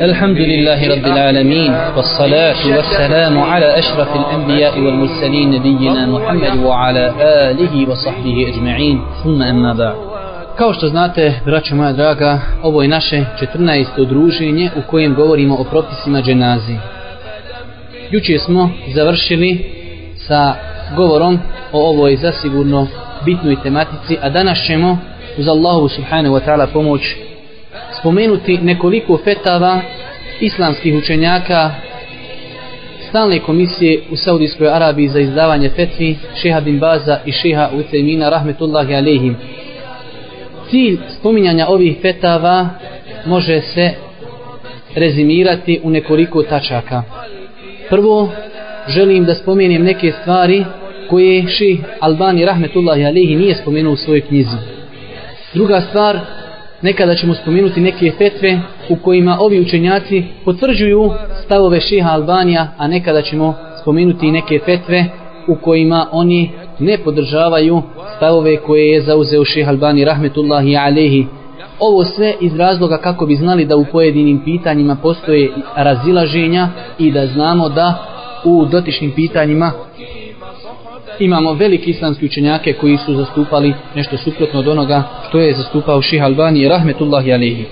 الحمد لله رب العالمين والصلاة والسلام على أشرف الأنبياء والمرسلين نبينا محمد وعلى آله وصحبه أجمعين ثم أما بعد Kao što znate, braćo moja draga, ovo je naše 14. druženje u kojem govorimo o propisima dženazi. Juče smo završili sa govorom o ovoj zasigurno bitnoj tematici, a danas ćemo uz Allahu subhanahu wa ta'ala pomoć spomenuti nekoliko fetava islamskih učenjaka stalne komisije u Saudijskoj Arabiji za izdavanje fetvi šeha bin Baza i šeha Utemina rahmetullahi alehim. Cilj spominjanja ovih fetava može se rezimirati u nekoliko tačaka. Prvo, želim da spomenem neke stvari koje ših Albani rahmetullahi alehi nije spomenuo u svojoj knjizi. Druga stvar, nekada ćemo spomenuti neke fetve u kojima ovi učenjaci potvrđuju stavove šeha Albanija, a nekada ćemo spomenuti neke fetve u kojima oni ne podržavaju stavove koje je zauzeo šeha Albani rahmetullahi alehi. Ovo sve iz razloga kako bi znali da u pojedinim pitanjima postoje razilaženja i da znamo da u dotičnim pitanjima imamo veliki islamski učenjake koji su zastupali nešto suprotno od onoga što je zastupao Ših Albani rahmetullahi alihi.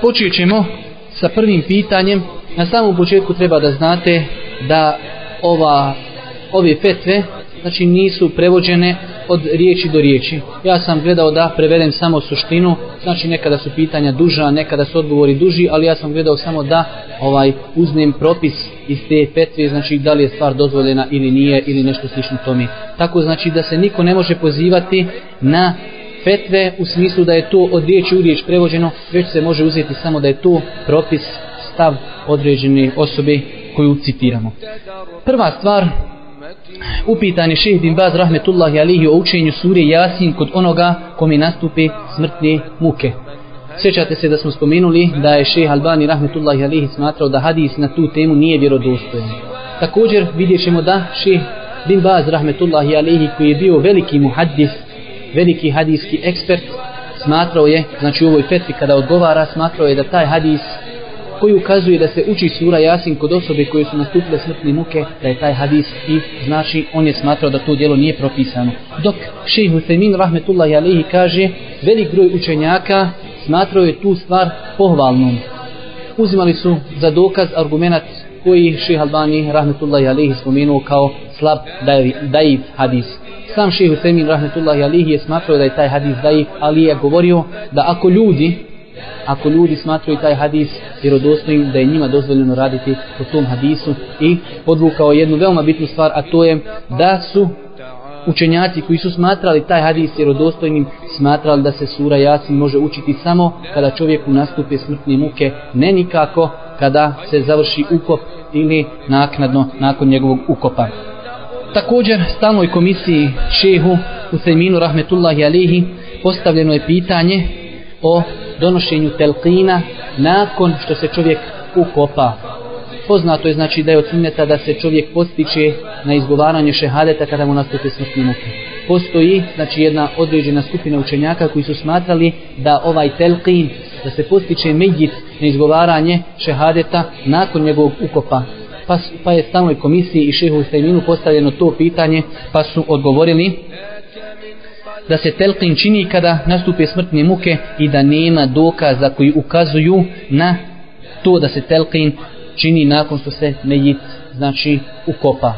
Počet ćemo sa prvim pitanjem. Na samom početku treba da znate da ova, ove petve znači nisu prevođene od riječi do riječi. Ja sam gledao da prevedem samo suštinu, znači nekada su pitanja duža, nekada su odgovori duži, ali ja sam gledao samo da ovaj uznem propis iz te petve, znači da li je stvar dozvoljena ili nije ili nešto slično tome. Tako znači da se niko ne može pozivati na fetve u smislu da je to od riječi u riječ prevođeno, već se može uzeti samo da je to propis, stav određene osobe koju citiramo. Prva stvar upitan je šeheh bin Baz rahmetullahi alihi o učenju sure Jasin kod onoga kome nastupe smrtne muke. Sjećate se da smo spomenuli da je šeheh Albani rahmetullahi alihi smatrao da hadis na tu temu nije vjerodostojan. Također vidjet ćemo da šeheh bin Baz rahmetullahi alihi koji je bio veliki muhaddis, veliki hadijski ekspert, smatrao je, znači u ovoj fetvi kada odgovara, smatrao je da taj hadis koji ukazuje da se uči sura Jasin kod osobe koje su nastupile smrtne muke, da je taj hadis i znači on je smatrao da to djelo nije propisano. Dok šejh Husaymin rahmetullahi alejhi kaže, velik broj učenjaka smatrao je tu stvar pohvalnom. Uzimali su za dokaz argumentat koji šejh Albani rahmetullahi alejhi spomenuo kao slab daif hadis. Sam šejh Husaymin rahmetullahi alejhi je smatrao da je taj hadis daif, ali je govorio da ako ljudi ako ljudi smatruju taj hadis vjerodostojnim da je njima dozvoljeno raditi po tom hadisu i podvukao jednu veoma bitnu stvar a to je da su učenjaci koji su smatrali taj hadis vjerodostojnim smatrali da se sura Jasin može učiti samo kada čovjeku nastupe smrtne muke ne nikako kada se završi ukop ili naknadno nakon njegovog ukopa. Također stalnoj komisiji šehu Usajminu rahmetullahi alihi postavljeno je pitanje o donošenju telqina nakon što se čovjek ukopa. Poznato je znači da je od sunneta da se čovjek postiče na izgovaranje šehadeta kada mu nastupi smrtni muke. Postoji znači jedna određena skupina učenjaka koji su smatrali da ovaj telqin, da se postiče medjit na izgovaranje šehadeta nakon njegovog ukopa. Pa, pa je stanoj komisiji i šehu Ustajminu postavljeno to pitanje pa su odgovorili da se telqin čini kada nastupe smrtne muke i da nema dokaza koji ukazuju na to da se telqin čini nakon što se mejit znači ukopa.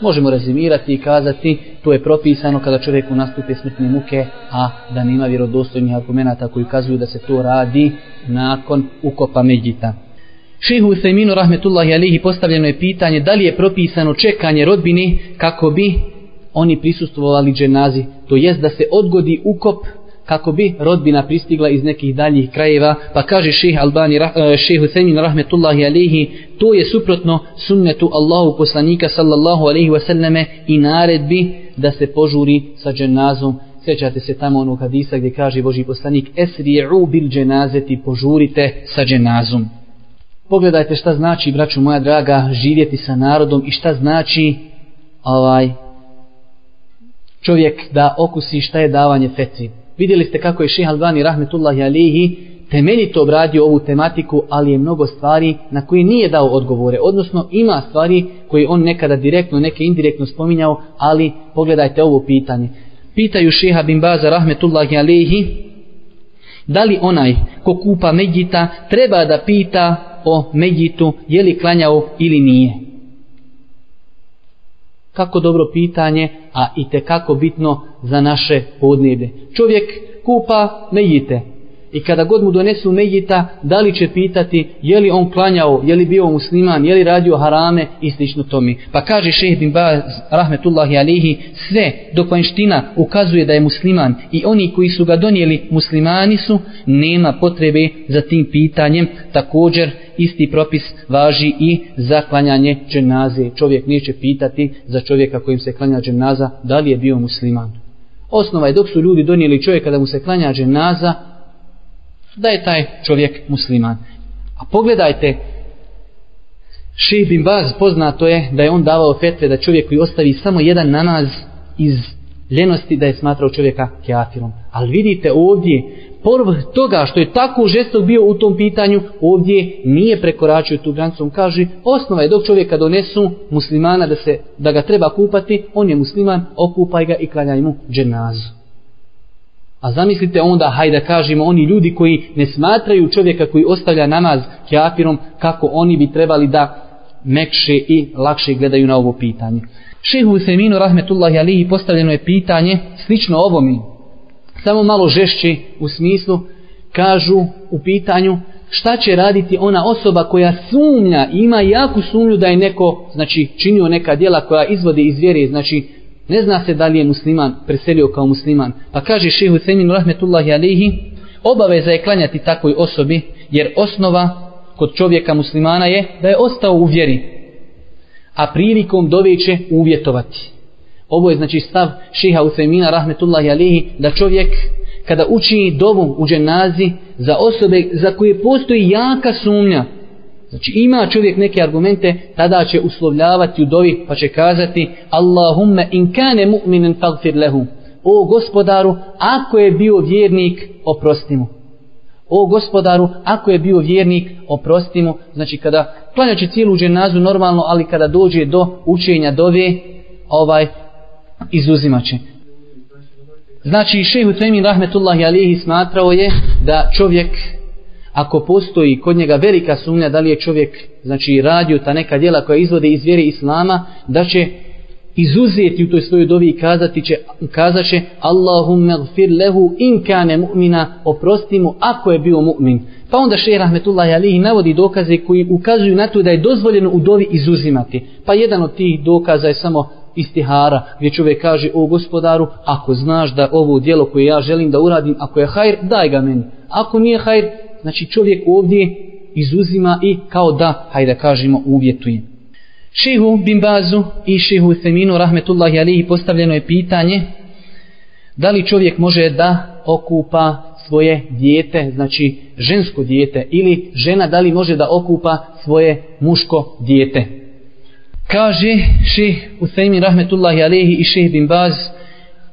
Možemo rezimirati i kazati to je propisano kada čovjeku nastupe smrtne muke, a da nema vjerodostojnih argumenta koji ukazuju da se to radi nakon ukopa medjita. Šehu Usajminu rahmetullahi alihi postavljeno je pitanje da li je propisano čekanje rodbine kako bi oni prisustvovali dženazi, to jest da se odgodi ukop kako bi rodbina pristigla iz nekih daljih krajeva, pa kaže šeha Albani, eh, Husemin rahmetullahi alihi, to je suprotno sunnetu Allahu poslanika sallallahu alihi wasallame i naredbi da se požuri sa dženazom. Sjećate se tamo onog hadisa gdje kaže Boži poslanik, esri'u bil dženazeti, požurite sa dženazom. Pogledajte šta znači, braću moja draga, živjeti sa narodom i šta znači ovaj čovjek da okusi šta je davanje fetvi. Vidjeli ste kako je šeha Albani rahmetullahi alihi temeljito obradio ovu tematiku, ali je mnogo stvari na koje nije dao odgovore. Odnosno ima stvari koje on nekada direktno, neke indirektno spominjao, ali pogledajte ovo pitanje. Pitaju šeha bin Baza rahmetullahi alihi, da li onaj ko kupa medjita treba da pita o medjitu je li klanjao ili nije. Kako dobro pitanje, a i te kako bitno za naše podneblje. Čovjek kupa mejite, I kada god mu donesu Mejita, da li će pitati je li on klanjao, je li bio musliman, je li radio harame i slično tome. Pa kaže šeheh bin Baz, rahmetullahi alihi, sve dok vanština ukazuje da je musliman i oni koji su ga donijeli muslimani su, nema potrebe za tim pitanjem. Također, isti propis važi i za klanjanje dženaze. Čovjek neće pitati za čovjeka kojim se klanja dženaza da li je bio musliman. Osnova je dok su ljudi donijeli čovjeka da mu se klanja dženaza, da je taj čovjek musliman. A pogledajte, Ših bin Baz poznato je da je on davao fetve da čovjek koji ostavi samo jedan namaz iz ljenosti da je smatrao čovjeka kjafirom. Ali vidite ovdje, porv toga što je tako žestok bio u tom pitanju, ovdje nije prekoračio tu granicu. On kaže, osnova je dok čovjeka donesu muslimana da, se, da ga treba kupati, on je musliman, okupaj ga i klanjaj mu dženazu. A zamislite onda, hajde da kažemo, oni ljudi koji ne smatraju čovjeka koji ostavlja namaz kjafirom, kako oni bi trebali da mekše i lakše gledaju na ovo pitanje. Šehu Useminu, rahmetullahi alihi, postavljeno je pitanje, slično ovo mi, samo malo žešće u smislu, kažu u pitanju, šta će raditi ona osoba koja sumnja, ima jaku sumnju da je neko, znači, činio neka djela koja izvode iz vjere, znači, Ne zna se da li je musliman preselio kao musliman. Pa kaže šehu Semin rahmetullahi alihi, obaveza je klanjati takvoj osobi, jer osnova kod čovjeka muslimana je da je ostao u vjeri. A prilikom dove će uvjetovati. Ovo je znači stav šeha Usemina rahmetullahi alihi, da čovjek kada uči dovu u dženazi za osobe za koje postoji jaka sumnja, Znači ima čovjek neke argumente, tada će uslovljavati u dovi, pa će kazati Allahumme in kane mu'minen tagfir lehu. O gospodaru, ako je bio vjernik, oprosti mu. O gospodaru, ako je bio vjernik, oprosti mu. Znači kada klanja će cijelu dženazu normalno, ali kada dođe do učenja dove, ovaj, izuzimaće. Znači, šehu Tvemin Rahmetullahi Alihi smatrao je da čovjek ako postoji kod njega velika sumnja da li je čovjek znači radio ta neka djela koja izvode iz vjere islama da će izuzeti u toj svojoj dovi i kazati će, kazaće Allahumma gfir lehu in kane mu'mina oprosti mu ako je bio mu'min pa onda šehr rahmetullahi alihi navodi dokaze koji ukazuju na to da je dozvoljeno u dovi izuzimati. Pa jedan od tih dokaza je samo istihara gdje čovjek kaže o gospodaru ako znaš da ovo djelo koje ja želim da uradim ako je hajr daj ga meni. Ako nije hajr znači čovjek ovdje izuzima i kao da, hajde da kažemo, uvjetuje. Šehu Bimbazu i Šihu Seminu, rahmetullahi alihi, postavljeno je pitanje da li čovjek može da okupa svoje dijete, znači žensko dijete, ili žena da li može da okupa svoje muško dijete. Kaže ših Usaimin rahmetullahi alihi i šeh Bimbaz,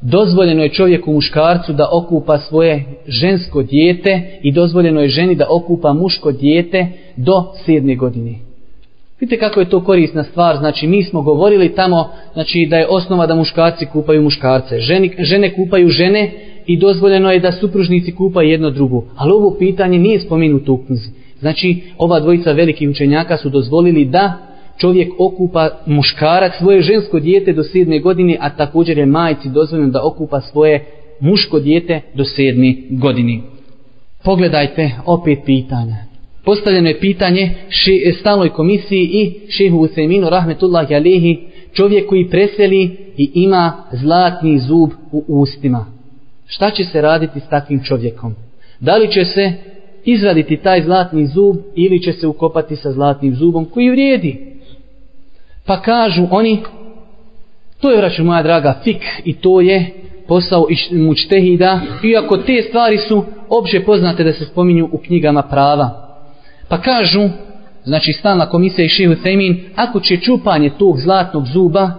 dozvoljeno je čovjeku muškarcu da okupa svoje žensko dijete i dozvoljeno je ženi da okupa muško dijete do sedme godine. Vidite kako je to korisna stvar, znači mi smo govorili tamo znači da je osnova da muškarci kupaju muškarce, ženi, žene kupaju žene i dozvoljeno je da supružnici kupaju jedno drugo, ali ovo pitanje nije spomenuto u knjizi. Znači ova dvojica velikih učenjaka su dozvolili da čovjek okupa muškarac svoje žensko dijete do sedme godine, a također je majci dozvoljeno da okupa svoje muško dijete do sedme godine. Pogledajte opet pitanja. Postavljeno je pitanje še, stalnoj komisiji i šehu Useminu Rahmetullah Jalehi, čovjek koji preseli i ima zlatni zub u ustima. Šta će se raditi s takvim čovjekom? Da li će se izraditi taj zlatni zub ili će se ukopati sa zlatnim zubom koji vrijedi? Pa kažu oni, to je, vraću moja draga, fik i to je posao i mučtehida, iako te stvari su opće poznate da se spominju u knjigama prava. Pa kažu, znači stalna komisija i šehu Semin, ako će čupanje tog zlatnog zuba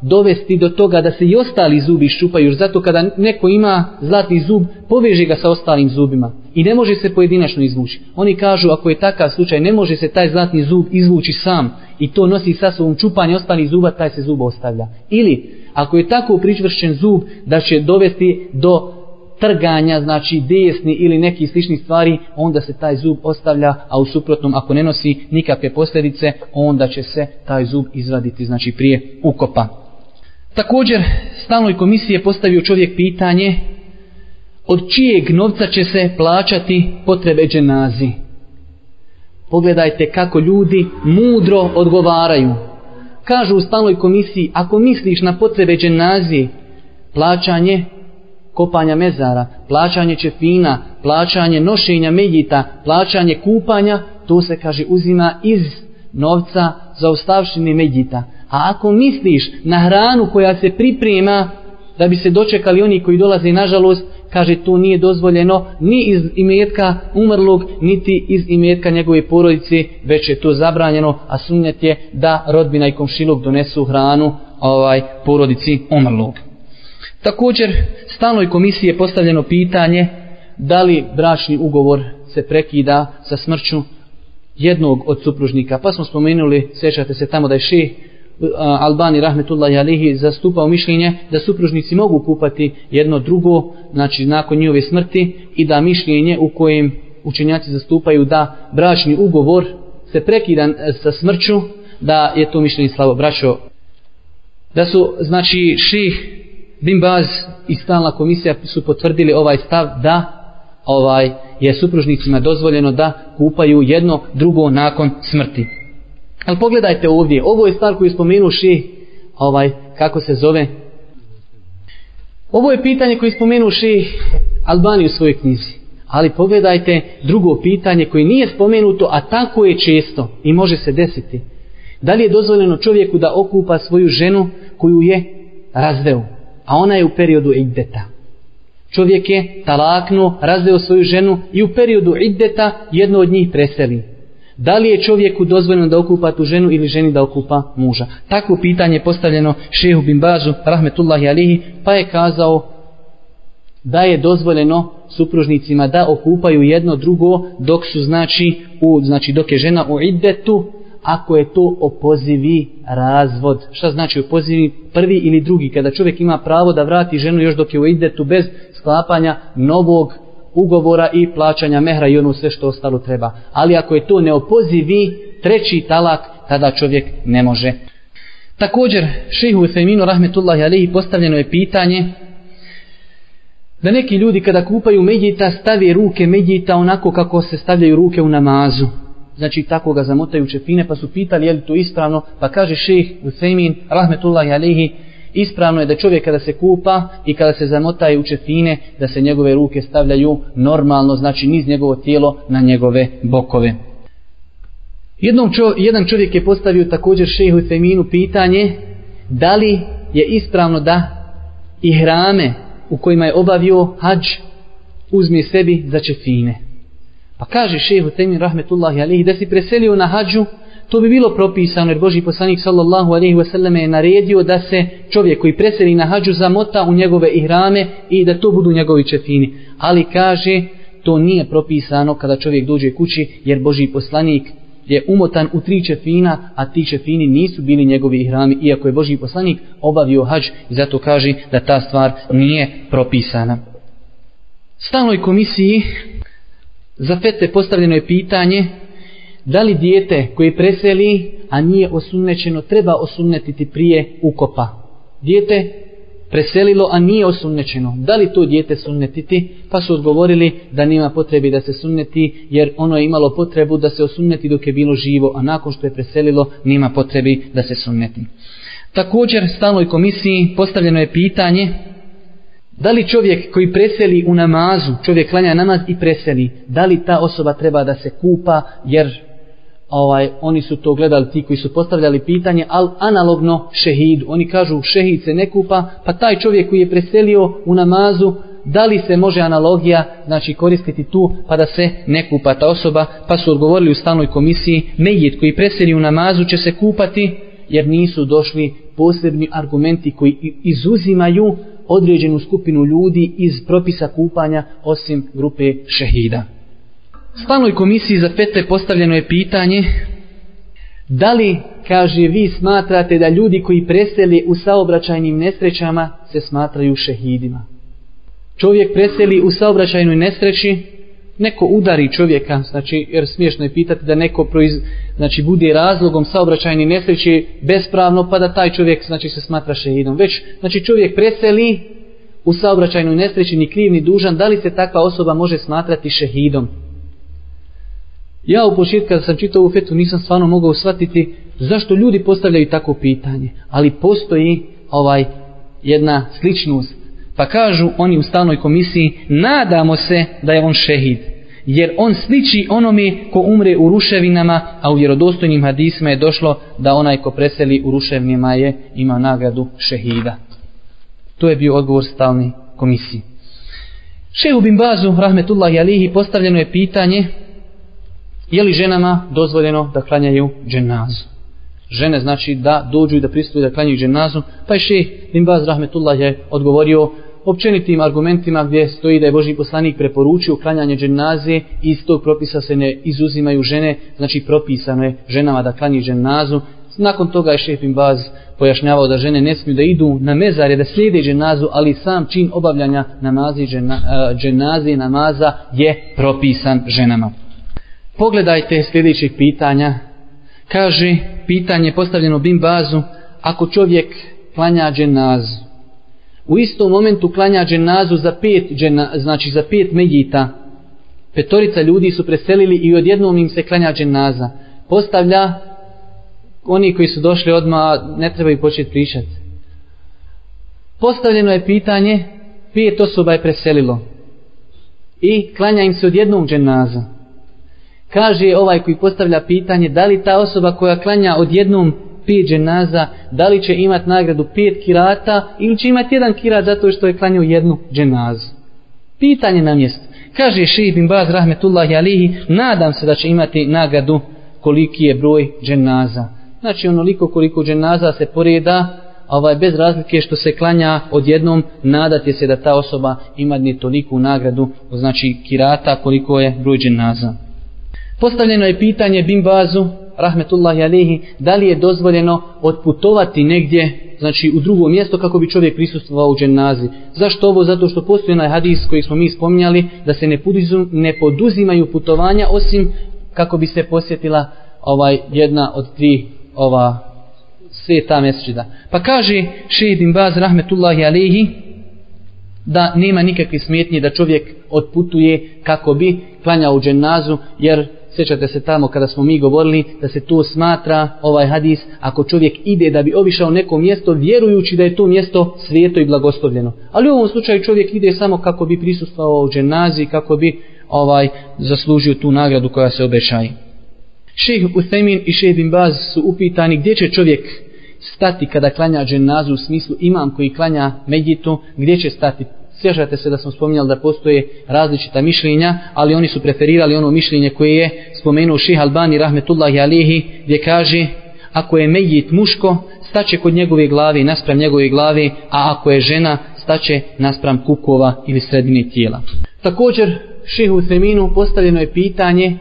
dovesti do toga da se i ostali zubi ščupaju. Jer zato kada neko ima zlatni zub, poveže ga sa ostalim zubima. I ne može se pojedinačno izvući. Oni kažu, ako je takav slučaj, ne može se taj zlatni zub izvući sam. I to nosi sa sobom čupanje ostalih zuba, taj se zub ostavlja. Ili, ako je tako pričvršen zub, da će dovesti do trganja, znači desni ili neki slični stvari, onda se taj zub ostavlja, a u suprotnom ako ne nosi nikakve posljedice, onda će se taj zub izvaditi, znači prije ukopa. Također, stalnoj komisiji je postavio čovjek pitanje od čijeg novca će se plaćati potrebe dženazi. Pogledajte kako ljudi mudro odgovaraju. Kažu u stalnoj komisiji, ako misliš na potrebe dženazi, plaćanje kopanja mezara, plaćanje čefina, plaćanje nošenja medjita, plaćanje kupanja, to se kaže uzima iz novca za ostavštine medjita. A ako misliš na hranu koja se priprema da bi se dočekali oni koji dolaze nažalost, kaže to nije dozvoljeno ni iz imetka umrlog, niti iz imetka njegove porodice, već je to zabranjeno, a sunnet je da rodbina i komšilog donesu hranu ovaj porodici umrlog. Također, stalnoj komisiji je postavljeno pitanje da li bračni ugovor se prekida sa smrću jednog od supružnika. Pa smo spomenuli, sjećate se tamo da je ših Albani rahmetullahi alihi zastupao mišljenje da supružnici mogu kupati jedno drugo, znači nakon njihove smrti i da mišljenje u kojem učenjaci zastupaju da bračni ugovor se prekida e, sa smrću, da je to mišljenje slabo braćo. Da su, znači, ših Bin Baz i stalna komisija su potvrdili ovaj stav da ovaj je supružnicima dozvoljeno da kupaju jedno drugo nakon smrti. Ali pogledajte ovdje, ovo je stvar koju spomenuši, ovaj, kako se zove. Ovo je pitanje koje spomenuši Albani u svojoj knjizi. Ali pogledajte drugo pitanje koje nije spomenuto, a tako je često i može se desiti. Da li je dozvoljeno čovjeku da okupa svoju ženu koju je razveo? a ona je u periodu iddeta. Čovjek je talaknuo, razveo svoju ženu i u periodu iddeta jedno od njih preseli. Da li je čovjeku dozvoljeno da okupa tu ženu ili ženi da okupa muža? Takvo pitanje je postavljeno šehu bin Bazu, rahmetullahi alihi, pa je kazao da je dozvoljeno supružnicima da okupaju jedno drugo dok su znači, u, znači dok je žena u iddetu ako je to opozivi razvod. Šta znači opozivi prvi ili drugi? Kada čovjek ima pravo da vrati ženu još dok je u iddetu bez sklapanja novog ugovora i plaćanja mehra i ono sve što ostalo treba. Ali ako je to neopozivi treći talak, tada čovjek ne može. Također, šehu Feminu rahmetullahi alihi postavljeno je pitanje da neki ljudi kada kupaju medjita stave ruke medjita onako kako se stavljaju ruke u namazu znači tako ga zamotaju čepine pa su pitali je li to ispravno, pa kaže šejh Usaymin, rahmetullahi alihi, ispravno je da čovjek kada se kupa i kada se zamotaju četine, da se njegove ruke stavljaju normalno, znači niz njegovo tijelo na njegove bokove. Jednom čo, jedan čovjek je postavio također šejhu Feminu pitanje da li je ispravno da i hrame u kojima je obavio hađ uzme sebi za četine. Pa kaže šehu Temin rahmetullahi alihi da si preselio na hađu, to bi bilo propisano jer Boži poslanik sallallahu alaihi wasallam je naredio da se čovjek koji preseli na hađu zamota u njegove ihrame i da to budu njegovi čefini. Ali kaže to nije propisano kada čovjek dođe kući jer Boži poslanik je umotan u tri čefina, a ti čefini nisu bili njegovi ihrami, iako je Boži poslanik obavio hađ i zato kaže da ta stvar nije propisana. Stalnoj komisiji Za fete postavljeno je pitanje da li dijete koje preseli, a nije osunnećeno, treba osunnetiti prije ukopa. Dijete preselilo, a nije osunnečeno. Da li to dijete sunnetiti? Pa su odgovorili da nema potrebi da se sunneti, jer ono je imalo potrebu da se osunneti dok je bilo živo, a nakon što je preselilo, nema potrebi da se sunneti. Također, stalnoj komisiji postavljeno je pitanje Da li čovjek koji preseli u namazu, čovjek klanja namaz i preseli, da li ta osoba treba da se kupa, jer ovaj oni su to gledali ti koji su postavljali pitanje, al analogno šehid, oni kažu šehid se ne kupa, pa taj čovjek koji je preselio u namazu, da li se može analogija znači koristiti tu pa da se ne kupa ta osoba, pa su odgovorili u stalnoj komisiji, mejit koji preseli u namazu će se kupati, jer nisu došli posebni argumenti koji izuzimaju određenu skupinu ljudi iz propisa kupanja osim grupe šehida. Stalnoj komisiji za fetve postavljeno je pitanje da li, kaže, vi smatrate da ljudi koji preseli u saobraćajnim nesrećama se smatraju šehidima. Čovjek preseli u saobraćajnoj nesreći, neko udari čovjeka, znači, jer smiješno je pitati da neko proiz, znači, bude razlogom saobraćajne nesreće bespravno, pa da taj čovjek, znači, se smatra šehidom. Već, znači, čovjek preseli u saobraćajnoj nesreći, ni kriv, ni dužan, da li se takva osoba može smatrati šehidom? Ja u početku kada sam čitao ovu fetu nisam stvarno mogao shvatiti zašto ljudi postavljaju tako pitanje. Ali postoji ovaj jedna sličnost. Pa kažu oni u stalnoj komisiji, nadamo se da je on šehid. Jer on sliči onome ko umre u ruševinama, a u vjerodostojnim hadisima je došlo da onaj ko preseli u ruševinama je ima nagradu šehida. To je bio odgovor stalni komisiji. Šehu bin Bazu, rahmetullahi alihi, postavljeno je pitanje je li ženama dozvoljeno da klanjaju dženazu. Žene znači da dođu i da pristuju da klanjaju dženazu, pa je šeh Limbaz Baz, rahmetullah, je odgovorio općenitim argumentima gdje stoji da je Boži poslanik preporučio klanjanje dženaze i iz tog propisa se ne izuzimaju žene, znači propisano je ženama da klanjaju dženazu. Nakon toga je šef Baz pojašnjavao da žene ne smiju da idu na mezare, da slijede dženazu, ali sam čin obavljanja namazi džena, e, dženaze namaza je propisan ženama. Pogledajte sljedećih pitanja. Kaže, pitanje postavljeno Bim Bazu, ako čovjek klanja dženazu, u istom momentu klanja dženazu za pet, džena, znači za pet medjita, petorica ljudi su preselili i odjednom im se klanja dženaza. Postavlja, oni koji su došli odma ne trebaju početi pričati. Postavljeno je pitanje, pet osoba je preselilo i klanja im se odjednom dženaza. Kaže ovaj koji postavlja pitanje, da li ta osoba koja klanja odjednom pet dženaza, da li će imat nagradu pet kirata ili će imat jedan kirat zato što je klanjao jednu dženazu. Pitanje na mjestu. Kaže Šeji bin Baz rahmetullahi alihi, nadam se da će imati nagradu koliki je broj dženaza. Znači onoliko koliko dženaza se poreda, ovaj, bez razlike što se klanja odjednom, nadate se da ta osoba ima ni toliku nagradu, znači kirata koliko je broj dženaza. Postavljeno je pitanje Bimbazu, rahmetullahi alihi, da li je dozvoljeno odputovati negdje, znači u drugo mjesto kako bi čovjek prisustvovao u dženazi. Zašto ovo? Zato što postoji onaj hadis koji smo mi spominjali, da se ne, poduzim, ne poduzimaju putovanja osim kako bi se posjetila ovaj jedna od tri ova sveta mesđida. Pa kaže Šeid Bimbaz, rahmetullahi alihi, da nema nikakve smetnje da čovjek odputuje kako bi klanjao u dženazu, jer sjećate se tamo kada smo mi govorili da se to smatra ovaj hadis ako čovjek ide da bi obišao neko mjesto vjerujući da je to mjesto svijeto i blagoslovljeno. Ali u ovom slučaju čovjek ide samo kako bi prisustvovao u dženazi, kako bi ovaj zaslužio tu nagradu koja se obećaje. Šejh Uthaymin i Šejh bin Baz su upitani gdje će čovjek stati kada klanja dženazu u smislu imam koji klanja medjitu, gdje će stati Sjećate se da smo spominjali da postoje različita mišljenja, ali oni su preferirali ono mišljenje koje je spomenuo Ših Albani rahmetullahi alihi, gdje kaže ako je mejit muško, staće kod njegove glave naspram njegove glave, a ako je žena, staće naspram kukova ili sredine tijela. Također, Ših Seminu postavljeno je pitanje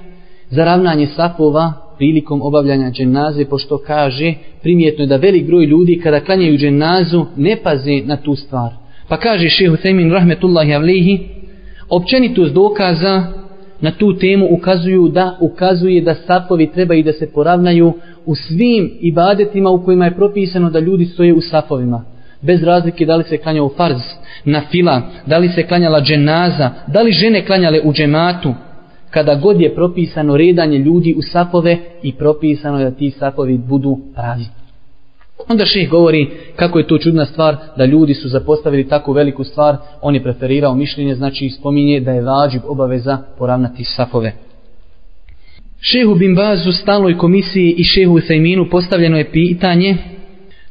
za ravnanje sapova prilikom obavljanja dženaze, pošto kaže primjetno je da velik broj ljudi kada klanjaju dženazu ne paze na tu stvar. Pa kaže šehu Thaymin rahmetullahi avlihi, općenitost dokaza na tu temu ukazuju da ukazuje da safovi i da se poravnaju u svim ibadetima u kojima je propisano da ljudi stoje u safovima. Bez razlike da li se klanjao farz, na fila, da li se klanjala dženaza, da li žene klanjale u džematu, kada god je propisano redanje ljudi u safove i propisano da ti safovi budu pravi. Onda ših govori kako je to čudna stvar da ljudi su zapostavili takvu veliku stvar, on je preferirao mišljenje, znači spominje da je vađib obaveza poravnati safove. Šehu Bimbazu, stalnoj komisiji i šehu Sejminu postavljeno je pitanje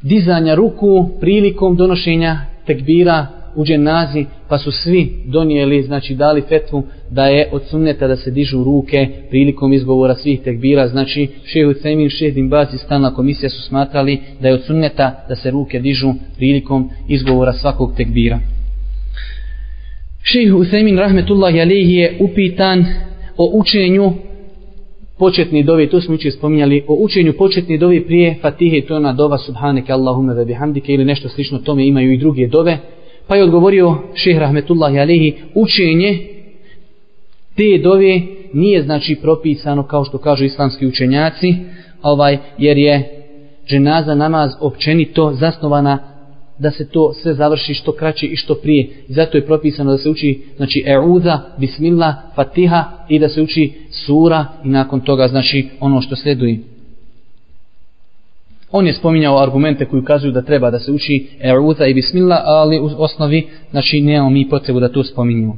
dizanja ruku prilikom donošenja tekbira u dženazi pa su svi donijeli, znači dali fetvu da je od sunneta da se dižu ruke prilikom izgovora svih tekbira, znači šehu Cemin, šeh Dimbaz i stalna komisija su smatrali da je od sunneta da se ruke dižu prilikom izgovora svakog tekbira. Šehu Usemin rahmetullahi alejhi je upitan o učenju početni dovi, to smo jučer spominjali, o učenju početni dovi prije Fatihe, to je ona dova Subhaneke Allahume ve bihamdike ili nešto slično tome imaju i druge dove. Pa je odgovorio šehr Rahmetullahi Alehi, učenje te dove nije znači propisano kao što kažu islamski učenjaci, ovaj jer je dženaza namaz općenito zasnovana da se to sve završi što kraće i što prije. I zato je propisano da se uči znači Euza, Bismillah, Fatiha i da se uči sura i nakon toga znači ono što sleduje. On je spominjao argumente koji ukazuju da treba da se uči E'udha i Bismillah, ali u osnovi znači nemamo mi potrebu da to spominjamo.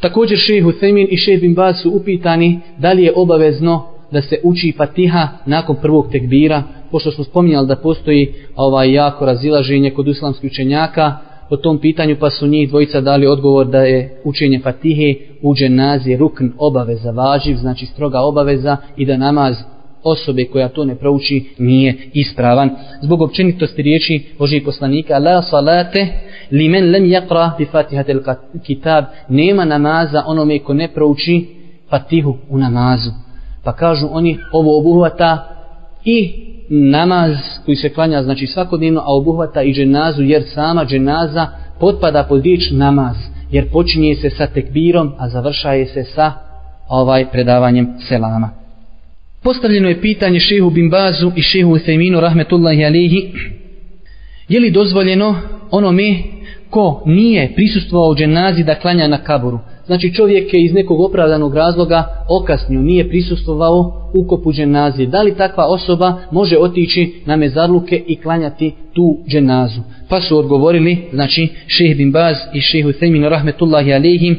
Također šejh Husemin i šejh Bin Baz su upitani da li je obavezno da se uči Fatiha nakon prvog tekbira, pošto smo spominjali da postoji ovaj jako razilaženje kod islamskih učenjaka po tom pitanju, pa su njih dvojica dali odgovor da je učenje Fatihe u dženazi rukn obaveza važiv, znači stroga obaveza i da namaz osobe koja to ne prouči nije ispravan. Zbog općenitosti riječi Božih poslanika, la salate li men lem jakra bi fatihatel kitab, nema namaza onome ko ne prouči fatihu u namazu. Pa kažu oni, ovo obuhvata i namaz koji se klanja znači svakodnevno, a obuhvata i dženazu, jer sama dženaza potpada pod riječ namaz, jer počinje se sa tekbirom, a završaje se sa ovaj predavanjem selama. Postavljeno je pitanje šehu Bimbazu i šehu Uthejminu rahmetullahi alihi, je li dozvoljeno onome ko nije prisustvovao dženazi da klanja na kaburu, Znači čovjek je iz nekog opravdanog razloga okasnio, nije prisustvovao ukopu dženazi. Da li takva osoba može otići na mezarluke i klanjati tu dženazu? Pa su odgovorili, znači šeheh bin Baz i šeheh Uthejminu rahmetullahi alihim,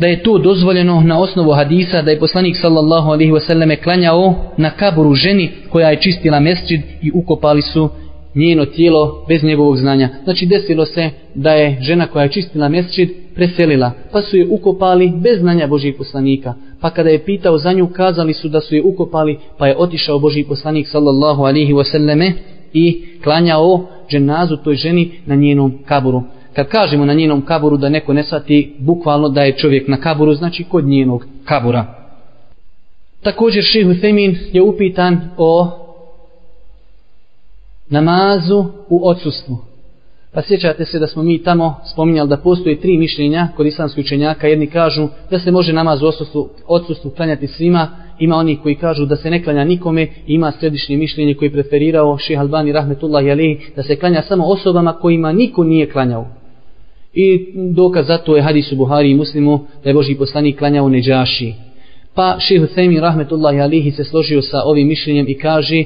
da je to dozvoljeno na osnovu hadisa da je poslanik sallallahu alaihi wasallam klanjao na kaburu ženi koja je čistila mesčid i ukopali su njeno tijelo bez njegovog znanja. Znači desilo se da je žena koja je čistila mesčid preselila, pa su je ukopali bez znanja Božih poslanika. Pa kada je pitao za nju, kazali su da su je ukopali, pa je otišao Božih poslanik sallallahu alaihi wasallame i klanjao dženazu toj ženi na njenom kaburu. Kad kažemo na njenom kaburu da neko ne sati bukvalno da je čovjek na kaburu, znači kod njenog kabura. Također šehu Femin je upitan o namazu u odsustvu. Pa sjećate se da smo mi tamo spominjali da postoje tri mišljenja kod islamskih učenjaka. Jedni kažu da se može namaz u odsustvu, odsustvu klanjati svima. Ima oni koji kažu da se ne klanja nikome. Ima središnje mišljenje koji preferirao Ših Albani Rahmetullah Alihi da se klanja samo osobama kojima niko nije klanjao. I dokaz za to je hadis u Buhari i Muslimu da je Boži poslanik klanjao neđaši. Pa šehu Husaymi Rahmetullahi Alihi se složio sa ovim mišljenjem i kaže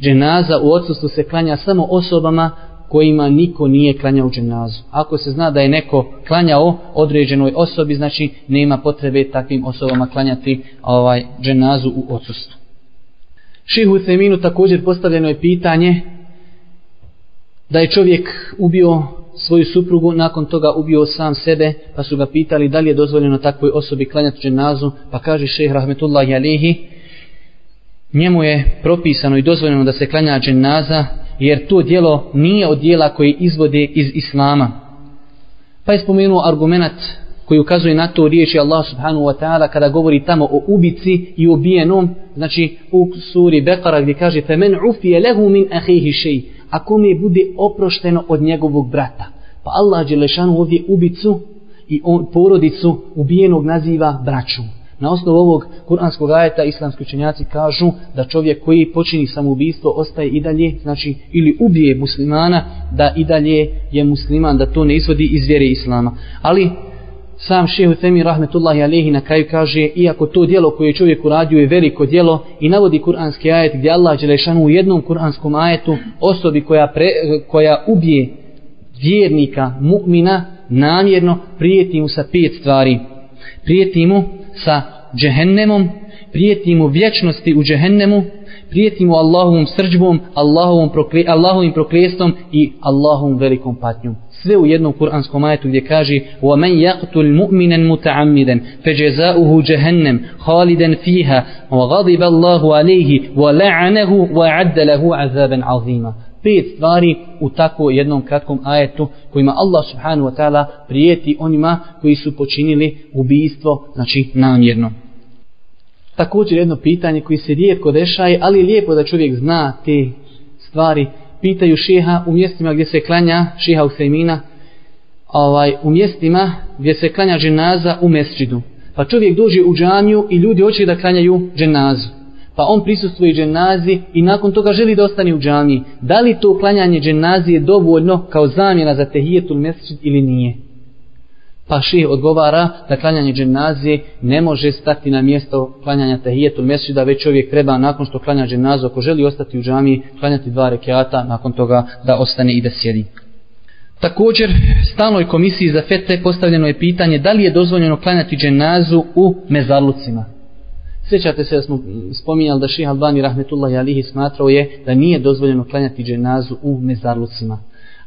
dženaza u odsustvu se klanja samo osobama kojima niko nije klanjao dženazu. Ako se zna da je neko klanjao određenoj osobi, znači nema potrebe takvim osobama klanjati ovaj dženazu u odsustvu. Šihu Seminu također postavljeno je pitanje da je čovjek ubio svoju suprugu, nakon toga ubio sam sebe, pa su ga pitali da li je dozvoljeno takvoj osobi klanjati dženazu, pa kaže šehr Rahmetullahi Alehi, njemu je propisano i dozvoljeno da se klanja dženaza, jer to dijelo nije od dijela koji izvode iz Islama. Pa je spomenuo argument koji ukazuje na to riječi Allah subhanahu wa ta'ala kada govori tamo o ubici i ubijenom, znači u suri Bekara gdje kaže فَمَنْ عُفِيَ لَهُ مِنْ أَخِيهِ شَيْءٍ Ako mi bude oprošteno od njegovog brata. Pa Allah Đelešanu ovdje ubicu i on, porodicu ubijenog naziva braćom. Na osnovu ovog kuranskog ajeta islamski učenjaci kažu da čovjek koji počini samoubistvo ostaje i dalje, znači ili ubije muslimana, da i dalje je musliman, da to ne izvodi iz vjere islama. Ali sam šehu Temi rahmetullahi alehi na kraju kaže iako to djelo koje čovjek uradio je veliko djelo i navodi kuranski ajet gdje Allah Đelešanu u jednom kuranskom ajetu osobi koja, pre, koja ubije vjernika, mu'mina, namjerno prijeti mu sa pet stvari. Prijeti mu sa džehennemom prijeti mu vječnosti u džehennemu, prijeti mu Allahovom srđbom, Allahovom prokle, Allahovim proklestom i Allahovom velikom patnjom. Sve u jednom kuranskom ajetu gdje kaže وَمَنْ يَقْتُلْ مُؤْمِنًا مُتَعَمِّدًا فَجَزَاؤُهُ جَهَنَّمْ خَالِدًا فِيهَا وَغَضِبَ اللَّهُ عَلَيْهِ وَلَعَنَهُ وَعَدَّ لَهُ عَذَابًا عَظِيمًا pet stvari u tako jednom kratkom ajetu kojima Allah subhanahu wa ta'ala prijeti onima koji su počinili ubijstvo, znači namjerno. Također jedno pitanje koji se rijetko dešaje, ali je lijepo da čovjek zna te stvari. Pitaju šeha u mjestima gdje se klanja, šeha Usajmina, ovaj, u mjestima gdje se klanja dženaza u mesčidu. Pa čovjek dođe u džamiju i ljudi hoće da klanjaju dženazu pa on prisustuje dženazi i nakon toga želi da ostane u džamiji. Da li to klanjanje dženazi je dovoljno kao zamjena za tehijetul mesečit ili nije? Pa ših odgovara da klanjanje dženazije ne može stati na mjesto klanjanja tehijetul da već čovjek treba nakon što klanja dženazu, ako želi ostati u džamiji, klanjati dva rekiata, nakon toga da ostane i da sjedi. Također, stalnoj komisiji za fete postavljeno je pitanje da li je dozvoljeno klanjati dženazu u mezarlucima. Sjećate se da smo spominjali da Ših Albani rahmetullahi alihi smatrao je da nije dozvoljeno klanjati dženazu u mezarlucima.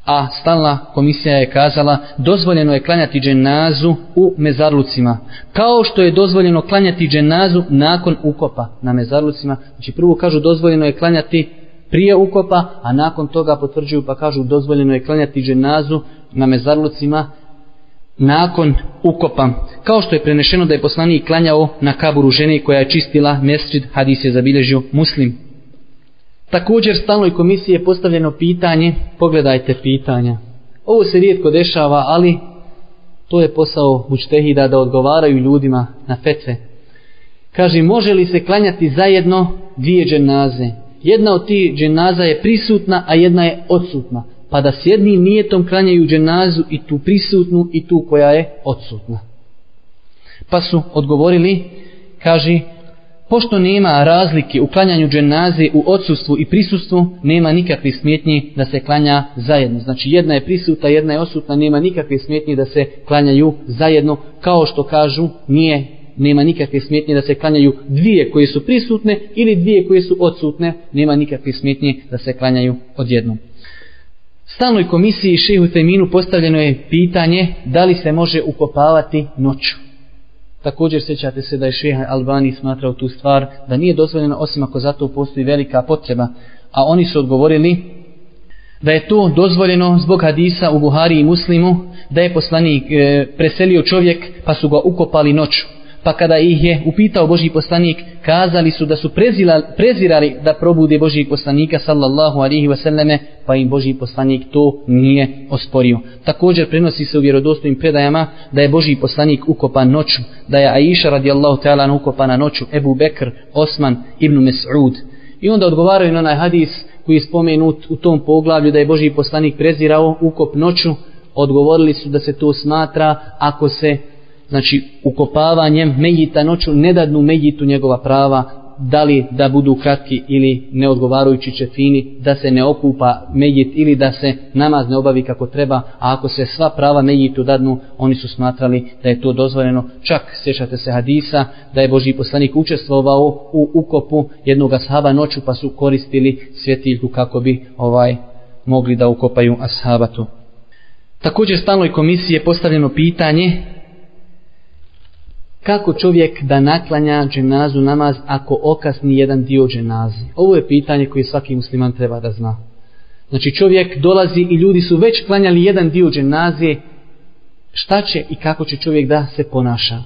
A stalna komisija je kazala dozvoljeno je klanjati dženazu u mezarlucima. Kao što je dozvoljeno klanjati dženazu nakon ukopa na mezarlucima. Znači prvo kažu dozvoljeno je klanjati prije ukopa, a nakon toga potvrđuju pa kažu dozvoljeno je klanjati dženazu na mezarlucima nakon ukopa. Kao što je prenešeno da je poslanik klanjao na kaburu žene koja je čistila mesčid, hadis je zabilježio muslim. Također stalnoj komisiji je postavljeno pitanje, pogledajte pitanja. Ovo se rijetko dešava, ali to je posao mučtehida da odgovaraju ljudima na fetve. Kaže, može li se klanjati zajedno dvije dženaze? Jedna od tih dženaza je prisutna, a jedna je odsutna pa da s jednim nijetom klanjaju dženazu i tu prisutnu i tu koja je odsutna. Pa su odgovorili, kaže, pošto nema razlike u klanjanju dženaze u odsustvu i prisustvu, nema nikakve smjetnje da se klanja zajedno. Znači jedna je prisutna, jedna je odsutna, nema nikakve smjetnje da se klanjaju zajedno, kao što kažu, nije nema nikakve smjetnje da se klanjaju dvije koje su prisutne ili dvije koje su odsutne, nema nikakve smjetnje da se klanjaju odjednom. Stalnoj komisiji Šehu Teminu postavljeno je pitanje da li se može ukopavati noću. Također sećate se da je Šeha Albani smatrao tu stvar da nije dozvoljeno osim ako zato postoji velika potreba. A oni su odgovorili da je to dozvoljeno zbog hadisa u Buhari i Muslimu da je poslanik e, preselio čovjek pa su ga ukopali noću pa kada ih je upitao Boži poslanik, kazali su da su prezirali, prezirali da probude Boži poslanika sallallahu alihi wasallame, pa im Boži poslanik to nije osporio. Također prenosi se u vjerodostojnim predajama da je Boži poslanik ukopan noću, da je Aisha radijallahu ta'ala ukopana noću, Ebu Bekr, Osman, Ibn Mes'ud. I onda odgovaraju na onaj hadis koji je spomenut u tom poglavlju da je Boži poslanik prezirao ukop noću, odgovorili su da se to smatra ako se znači ukopavanjem mejita noću ne dadnu mejitu njegova prava da li da budu kratki ili neodgovarajući čefini da se ne okupa mejit ili da se namaz ne obavi kako treba a ako se sva prava mejitu dadnu oni su smatrali da je to dozvoljeno. Čak sjećate se hadisa da je Boži poslanik učestvovao u ukopu jednog ashaba noću pa su koristili svjetiljku kako bi ovaj mogli da ukopaju ashabatu Također stalnoj komisiji je postavljeno pitanje kako čovjek da naklanja dženazu namaz ako okasni jedan dio dženazi? Ovo je pitanje koje svaki musliman treba da zna. Znači čovjek dolazi i ljudi su već klanjali jedan dio dženazije, šta će i kako će čovjek da se ponaša?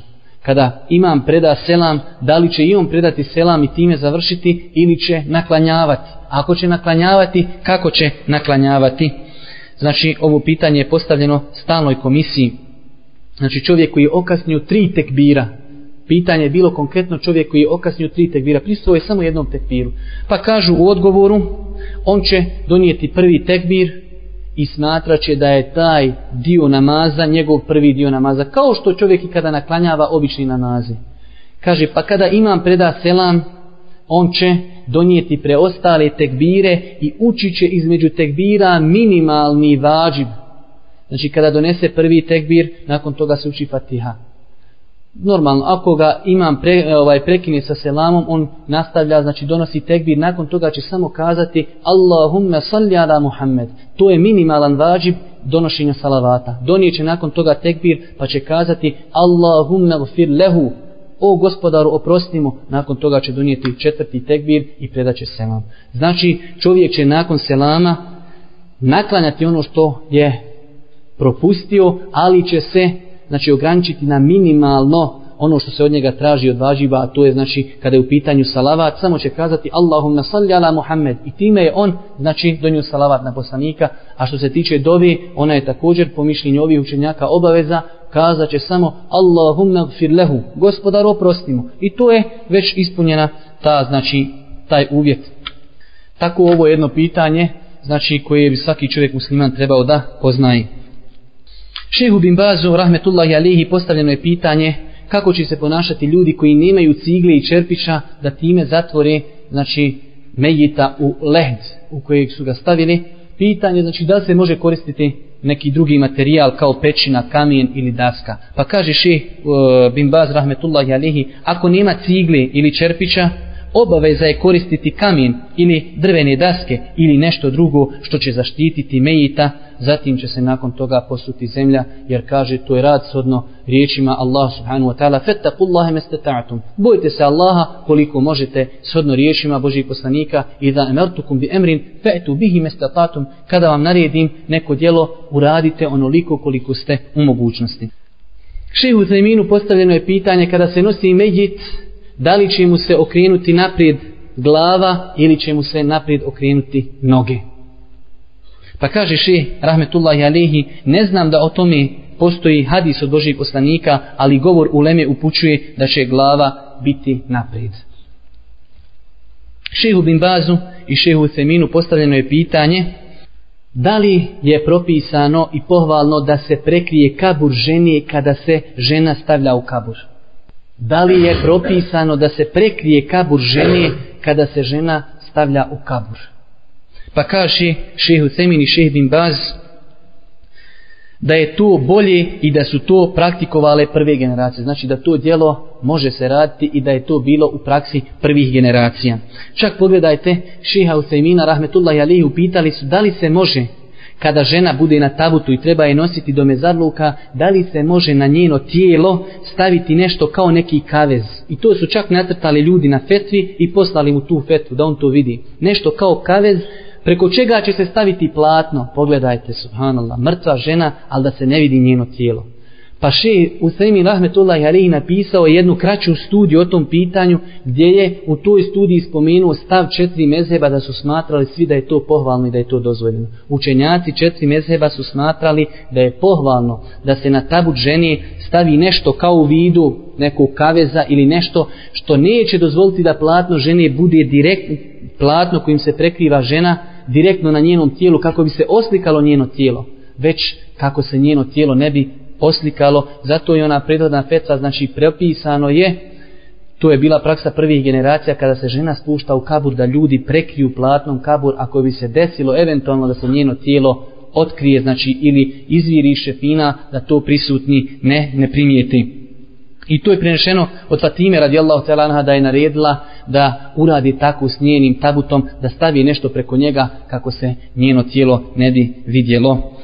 Kada imam preda selam, da li će i on predati selam i time završiti ili će naklanjavati? Ako će naklanjavati, kako će naklanjavati? Znači ovo pitanje je postavljeno stalnoj komisiji Znači čovjek koji je okasnio tri tekbira. Pitanje je bilo konkretno čovjek koji je okasnio tri tekbira. Pristuo je samo jednom tekbiru. Pa kažu u odgovoru, on će donijeti prvi tekbir i smatraće da je taj dio namaza njegov prvi dio namaza. Kao što čovjek i kada naklanjava obični namaze. Kaže, pa kada imam preda selam, on će donijeti preostale tekbire i učiće između tekbira minimalni vađib. Znači kada donese prvi tekbir, nakon toga se uči fatiha. normalno, ako ga imam pre, ovaj, prekine sa selamom, on nastavlja, znači donosi tekbir, nakon toga će samo kazati Allahumma salli ala Muhammed. To je minimalan vađib donošenja salavata. Donijeće nakon toga tekbir, pa će kazati Allahumme gfir lehu. O gospodaru, oprosti mu. nakon toga će donijeti četvrti tekbir i predaće selam. Znači, čovjek će nakon selama naklanjati ono što je propustio, ali će se znači ograničiti na minimalno ono što se od njega traži od važiba, a to je znači kada je u pitanju salavat, samo će kazati Allahumma salli ala Muhammed i time je on znači donio salavat na poslanika, a što se tiče dovi, ona je također po mišljenju ovih učenjaka obaveza, kazat će samo Allahumma gfir lehu, gospodar oprostimo. I to je već ispunjena ta, znači, taj uvjet. Tako ovo je jedno pitanje, znači koje bi svaki čovjek musliman trebao da poznaje. Šehu bin Bazu, rahmetullahi alihi, postavljeno je pitanje kako će se ponašati ljudi koji nemaju cigle i čerpića da time zatvore, znači, mejita u lehd u kojeg su ga stavili. Pitanje, znači, da se može koristiti neki drugi materijal kao pećina, kamijen ili daska. Pa kaže šeh uh, bin Baz, rahmetullahi alihi, ako nema cigle ili čerpića, obaveza je koristiti kamen ili drvene daske ili nešto drugo što će zaštititi mejita, zatim će se nakon toga posuti zemlja, jer kaže to je rad sodno riječima Allah subhanahu wa ta'ala fettakullahe mestata'atum. bojte se Allaha koliko možete sodno riječima Božih poslanika i da emertukum bi emrin fe'tu bihi mestata'atum kada vam naredim neko djelo uradite onoliko koliko ste u mogućnosti. Šehu Zajminu postavljeno je pitanje kada se nosi mejit da li će mu se okrenuti naprijed glava ili će mu se naprijed okrenuti noge. Pa kaže še, rahmetullahi Alehi, ne znam da o tome postoji hadis od Božih poslanika, ali govor u Leme upućuje da će glava biti naprijed. Šehu bin Bazu i šehu Seminu postavljeno je pitanje da li je propisano i pohvalno da se prekrije kabur ženije kada se žena stavlja u kabur da li je propisano da se prekrije kabur žene kada se žena stavlja u kabur. Pa kaže šeh Husemin i šeh bin Baz da je to bolje i da su to praktikovale prve generacije. Znači da to djelo može se raditi i da je to bilo u praksi prvih generacija. Čak pogledajte, šeha Usaimina rahmetullahi alihi upitali su da li se može kada žena bude na tabutu i treba je nositi do mezarluka, da li se može na njeno tijelo staviti nešto kao neki kavez. I to su čak natrtali ljudi na fetvi i poslali mu tu fetvu da on to vidi. Nešto kao kavez preko čega će se staviti platno. Pogledajte, subhanallah, mrtva žena, ali da se ne vidi njeno tijelo. Pa še Usaimin Rahmetullahi Alihi napisao jednu kraću studiju o tom pitanju gdje je u toj studiji spomenuo stav četiri mezheba da su smatrali svi da je to pohvalno i da je to dozvoljeno. Učenjaci četiri mezheba su smatrali da je pohvalno da se na tabut žene stavi nešto kao u vidu nekog kaveza ili nešto što neće dozvoliti da platno žene bude direktno platno kojim se prekriva žena direktno na njenom tijelu kako bi se oslikalo njeno tijelo već kako se njeno tijelo ne bi oslikalo, zato je ona prirodna fetva, znači prepisano je, to je bila praksa prvih generacija kada se žena spušta u kabur da ljudi prekriju platnom kabur ako bi se desilo eventualno da se njeno tijelo otkrije, znači ili izviri šefina da to prisutni ne, ne primijeti. I to je prenešeno od Fatime radijallahu ta'ala da je naredila da uradi tako s njenim tabutom, da stavi nešto preko njega kako se njeno tijelo ne bi vidjelo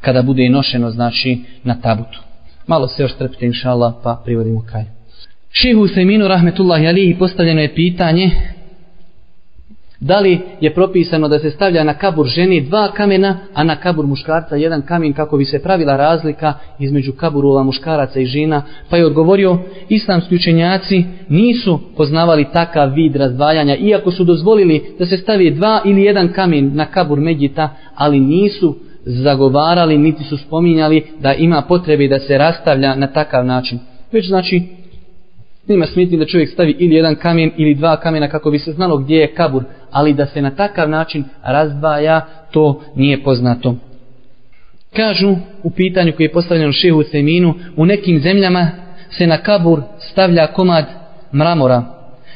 kada bude nošeno znači na tabutu. Malo se još trpite inša Allah pa privodimo kaj. Šihu Seminu rahmetullahi alihi postavljeno je pitanje da li je propisano da se stavlja na kabur ženi dva kamena, a na kabur muškarca jedan kamen kako bi se pravila razlika između kaburova muškaraca i žena, pa je odgovorio islamski učenjaci nisu poznavali takav vid razdvajanja, iako su dozvolili da se stavi dva ili jedan kamen na kabur Medjita, ali nisu zagovarali, niti su spominjali da ima potrebe da se rastavlja na takav način. Već znači, nima smetni da čovjek stavi ili jedan kamen ili dva kamena kako bi se znalo gdje je kabur, ali da se na takav način razdvaja, to nije poznato. Kažu u pitanju koji je postavljeno šehu Seminu, u nekim zemljama se na kabur stavlja komad mramora,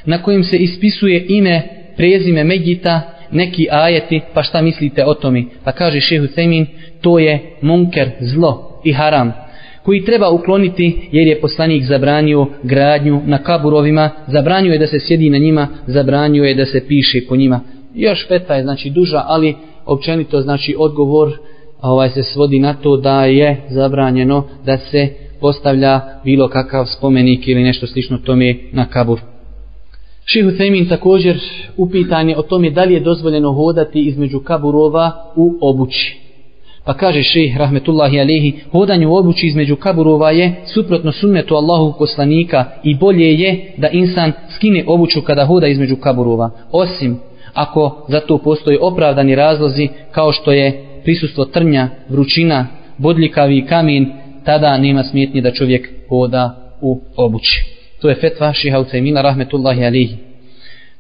na kojim se ispisuje ime, prezime Megita, neki ajeti, pa šta mislite o tome? Pa kaže šehu Semin, to je munker, zlo i haram. koji treba ukloniti jer je poslanik zabranio gradnju na kaburovima, zabranio je da se sjedi na njima, zabranio je da se piše po njima. Još feta je znači duža, ali općenito znači odgovor ovaj se svodi na to da je zabranjeno da se postavlja bilo kakav spomenik ili nešto slično tome na kabur. Šihu Sejmin također upitan je o tome da li je dozvoljeno hodati između kaburova u obući. Pa kaže šejh rahmetullahi alehi, hodanje u obući između kaburova je suprotno sunnetu Allahu poslanika i bolje je da insan skine obuću kada hoda između kaburova. Osim ako za to postoje opravdani razlozi kao što je prisustvo trnja, vrućina, bodljikavi kamen, tada nema smjetnje da čovjek hoda u obući. To je fetva šeha Ucajmina rahmetullahi alihi.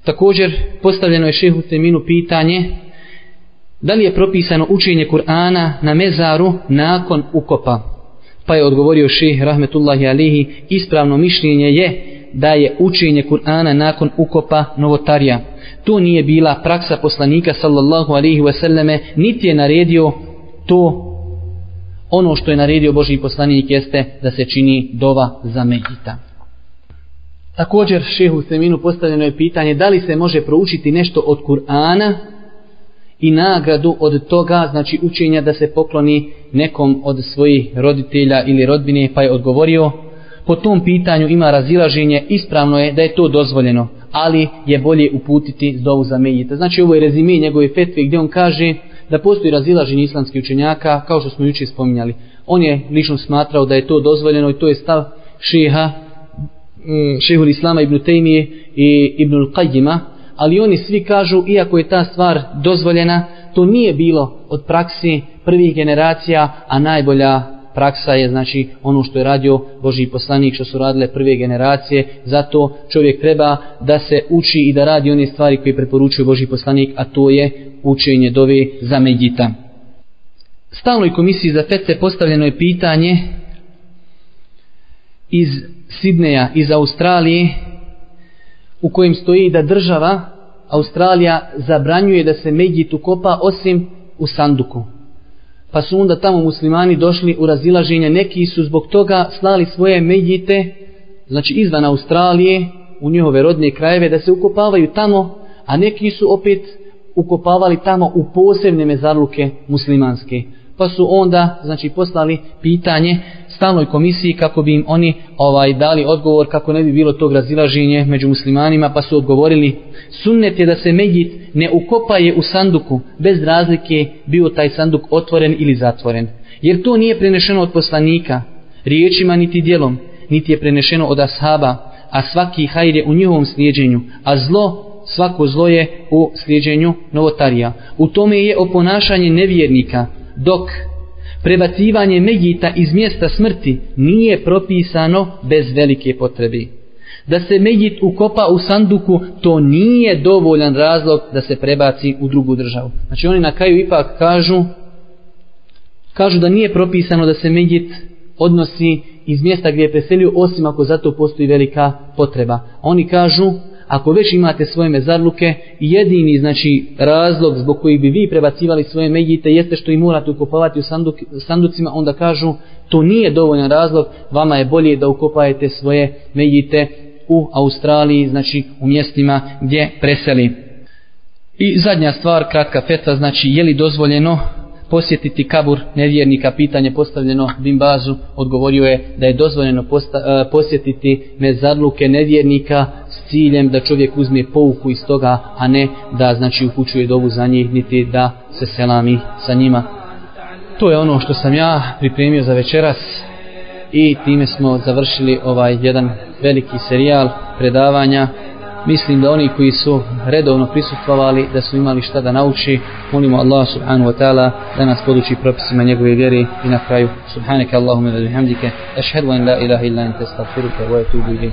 Također postavljeno je šehu Ucajminu pitanje da li je propisano učenje Kur'ana na mezaru nakon ukopa. Pa je odgovorio šeh rahmetullahi alihi ispravno mišljenje je da je učenje Kur'ana nakon ukopa novotarija. To nije bila praksa poslanika sallallahu alihi wasallame, niti je naredio to ono što je naredio Boži poslanik jeste da se čini dova za mehita. Također šehu Seminu postavljeno je pitanje da li se može proučiti nešto od Kur'ana i nagradu od toga, znači učenja da se pokloni nekom od svojih roditelja ili rodbine, pa je odgovorio, po tom pitanju ima razilaženje, ispravno je da je to dozvoljeno, ali je bolje uputiti dovu za medita. Znači ovo je rezime njegove fetve gdje on kaže da postoji razilaženje islamskih učenjaka, kao što smo jučer spominjali. On je lično smatrao da je to dozvoljeno i to je stav šeha, Mm, šehul Islama ibn Tejmije i ibn Qajima, ali oni svi kažu, iako je ta stvar dozvoljena, to nije bilo od praksi prvih generacija, a najbolja praksa je znači ono što je radio Boži poslanik što su radile prve generacije. Zato čovjek treba da se uči i da radi one stvari koje preporučuje Boži poslanik a to je učenje dove za medjita stalnoj komisiji za fece postavljeno je pitanje iz Sidneja iz Australije u kojem stoji da država Australija zabranjuje da se medjit ukopa osim u sanduku. Pa su onda tamo muslimani došli u razilaženje, neki su zbog toga slali svoje medjite, znači izvan Australije, u njihove rodne krajeve, da se ukopavaju tamo, a neki su opet ukopavali tamo u posebne mezarluke muslimanske pa su onda znači poslali pitanje stalnoj komisiji kako bi im oni ovaj dali odgovor kako ne bi bilo tog razilaženje među muslimanima pa su odgovorili sunnet je da se medjit ne ukopaje u sanduku bez razlike bio taj sanduk otvoren ili zatvoren jer to nije prenešeno od poslanika riječima niti dijelom niti je prenešeno od ashaba a svaki hajr je u njihovom slijedženju a zlo svako zlo je u slijeđenju novotarija. U tome je oponašanje nevjernika dok prebacivanje Megita iz mjesta smrti nije propisano bez velike potrebe. Da se Megit ukopa u sanduku, to nije dovoljan razlog da se prebaci u drugu državu. Znači oni na kraju ipak kažu, kažu da nije propisano da se Megit odnosi iz mjesta gdje je preselio, osim ako zato postoji velika potreba. Oni kažu, ako već imate svoje mezarluke, jedini znači razlog zbog koji bi vi prebacivali svoje medjite jeste što i morate ukopavati u sanduk, sanducima, onda kažu to nije dovoljan razlog, vama je bolje da ukopajete svoje medjite u Australiji, znači u mjestima gdje preseli. I zadnja stvar, kratka feta, znači je li dozvoljeno posjetiti kabur nevjernika, pitanje postavljeno Bimbazu, odgovorio je da je dozvoljeno posta, e, posjetiti mezarluke nevjernika s ciljem da čovjek uzme pouku iz toga, a ne da znači upućuje dovu za njih, niti da se selami sa njima. To je ono što sam ja pripremio za večeras i time smo završili ovaj jedan veliki serijal predavanja mislim da oni koji su redovno prisustvovali da su imali šta da nauči molimo Allah subhanahu wa ta'ala da nas poduči propisima njegove vjere i na kraju subhanaka Allahumma wa bihamdike. ashhadu an la ilaha illa anta astaghfiruka wa atubu ilayk